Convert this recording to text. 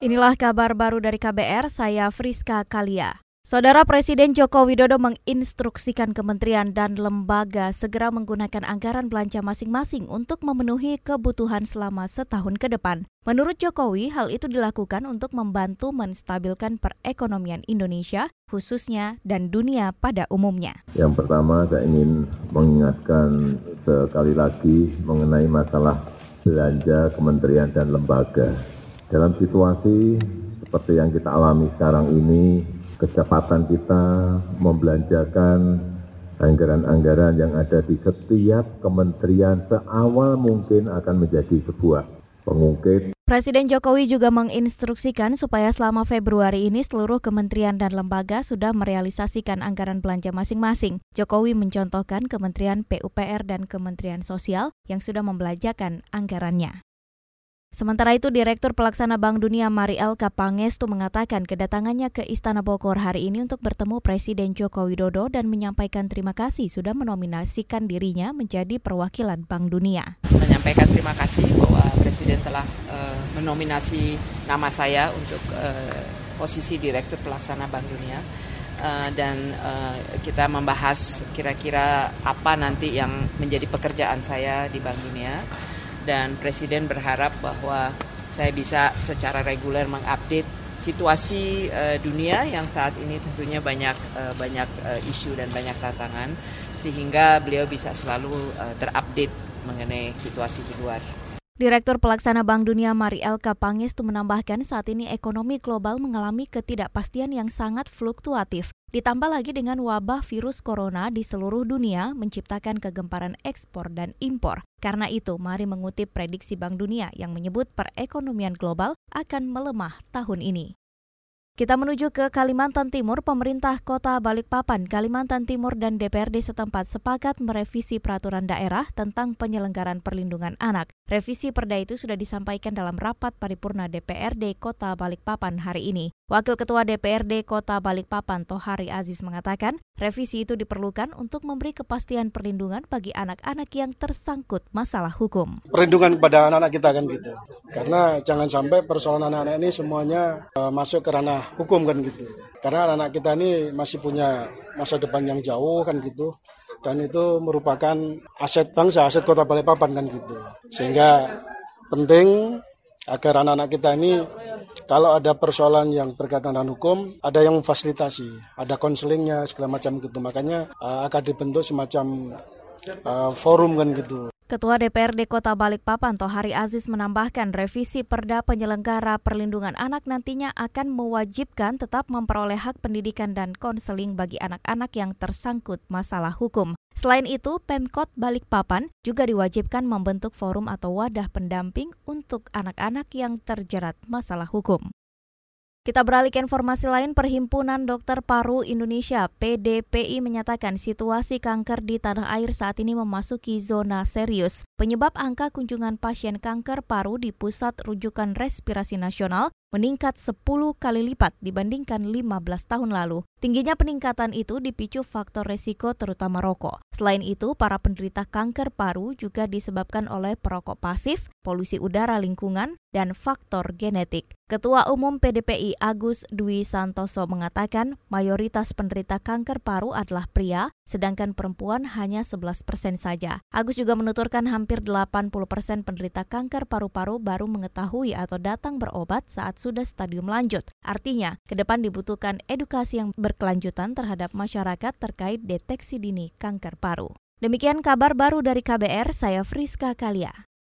Inilah kabar baru dari KBR, saya Friska Kalia. Saudara Presiden Joko Widodo menginstruksikan kementerian dan lembaga segera menggunakan anggaran belanja masing-masing untuk memenuhi kebutuhan selama setahun ke depan. Menurut Jokowi, hal itu dilakukan untuk membantu menstabilkan perekonomian Indonesia, khususnya dan dunia pada umumnya. Yang pertama, saya ingin mengingatkan sekali lagi mengenai masalah belanja kementerian dan lembaga dalam situasi seperti yang kita alami sekarang ini, kecepatan kita membelanjakan anggaran-anggaran yang ada di setiap kementerian seawal mungkin akan menjadi sebuah pengungkit. Presiden Jokowi juga menginstruksikan supaya selama Februari ini seluruh kementerian dan lembaga sudah merealisasikan anggaran belanja masing-masing. Jokowi mencontohkan Kementerian PUPR dan Kementerian Sosial yang sudah membelanjakan anggarannya. Sementara itu, Direktur Pelaksana Bank Dunia Mari El Kapangestu mengatakan kedatangannya ke Istana Bogor hari ini untuk bertemu Presiden Joko Widodo dan menyampaikan terima kasih sudah menominasikan dirinya menjadi perwakilan Bank Dunia. Menyampaikan terima kasih bahwa Presiden telah uh, menominasi nama saya untuk uh, posisi Direktur Pelaksana Bank Dunia. Uh, dan uh, kita membahas kira-kira apa nanti yang menjadi pekerjaan saya di Bank Dunia dan Presiden berharap bahwa saya bisa secara reguler mengupdate situasi uh, dunia yang saat ini tentunya banyak uh, banyak uh, isu dan banyak tantangan sehingga beliau bisa selalu uh, terupdate mengenai situasi di luar. Direktur Pelaksana Bank Dunia Mari Elka Pangestu menambahkan saat ini ekonomi global mengalami ketidakpastian yang sangat fluktuatif. Ditambah lagi dengan wabah virus corona di seluruh dunia menciptakan kegemparan ekspor dan impor. Karena itu, mari mengutip prediksi Bank Dunia yang menyebut perekonomian global akan melemah tahun ini. Kita menuju ke Kalimantan Timur, pemerintah kota Balikpapan, Kalimantan Timur dan DPRD setempat sepakat merevisi peraturan daerah tentang penyelenggaraan perlindungan anak. Revisi perda itu sudah disampaikan dalam rapat paripurna DPRD Kota Balikpapan hari ini. Wakil Ketua DPRD Kota Balikpapan Tohari Aziz mengatakan, revisi itu diperlukan untuk memberi kepastian perlindungan bagi anak-anak yang tersangkut masalah hukum. Perlindungan kepada anak-anak kita kan gitu. Karena jangan sampai persoalan anak-anak ini semuanya uh, masuk ke ranah hukum kan gitu. Karena anak-anak kita ini masih punya masa depan yang jauh kan gitu. Dan itu merupakan aset bangsa, aset Kota Balikpapan kan gitu. Sehingga penting agar anak-anak kita ini kalau ada persoalan yang berkaitan dengan hukum, ada yang fasilitasi, ada konselingnya segala macam gitu. Makanya uh, akan dibentuk semacam uh, forum kan gitu. Ketua DPRD Kota Balikpapan Tohari Aziz menambahkan revisi Perda Penyelenggara Perlindungan Anak nantinya akan mewajibkan tetap memperoleh hak pendidikan dan konseling bagi anak-anak yang tersangkut masalah hukum. Selain itu, Pemkot Balikpapan juga diwajibkan membentuk forum atau wadah pendamping untuk anak-anak yang terjerat masalah hukum. Kita beralih ke informasi lain, Perhimpunan Dokter Paru Indonesia PDPI menyatakan situasi kanker di tanah air saat ini memasuki zona serius. Penyebab angka kunjungan pasien kanker paru di Pusat Rujukan Respirasi Nasional meningkat 10 kali lipat dibandingkan 15 tahun lalu. Tingginya peningkatan itu dipicu faktor resiko terutama rokok. Selain itu, para penderita kanker paru juga disebabkan oleh perokok pasif, polusi udara lingkungan, dan faktor genetik. Ketua Umum PDPI Agus Dwi Santoso mengatakan mayoritas penderita kanker paru adalah pria, sedangkan perempuan hanya 11 persen saja. Agus juga menuturkan hampir 80 persen penderita kanker paru-paru baru mengetahui atau datang berobat saat sudah stadium lanjut. Artinya, ke depan dibutuhkan edukasi yang berkelanjutan terhadap masyarakat terkait deteksi dini kanker paru. Demikian kabar baru dari KBR, saya Friska Kalia.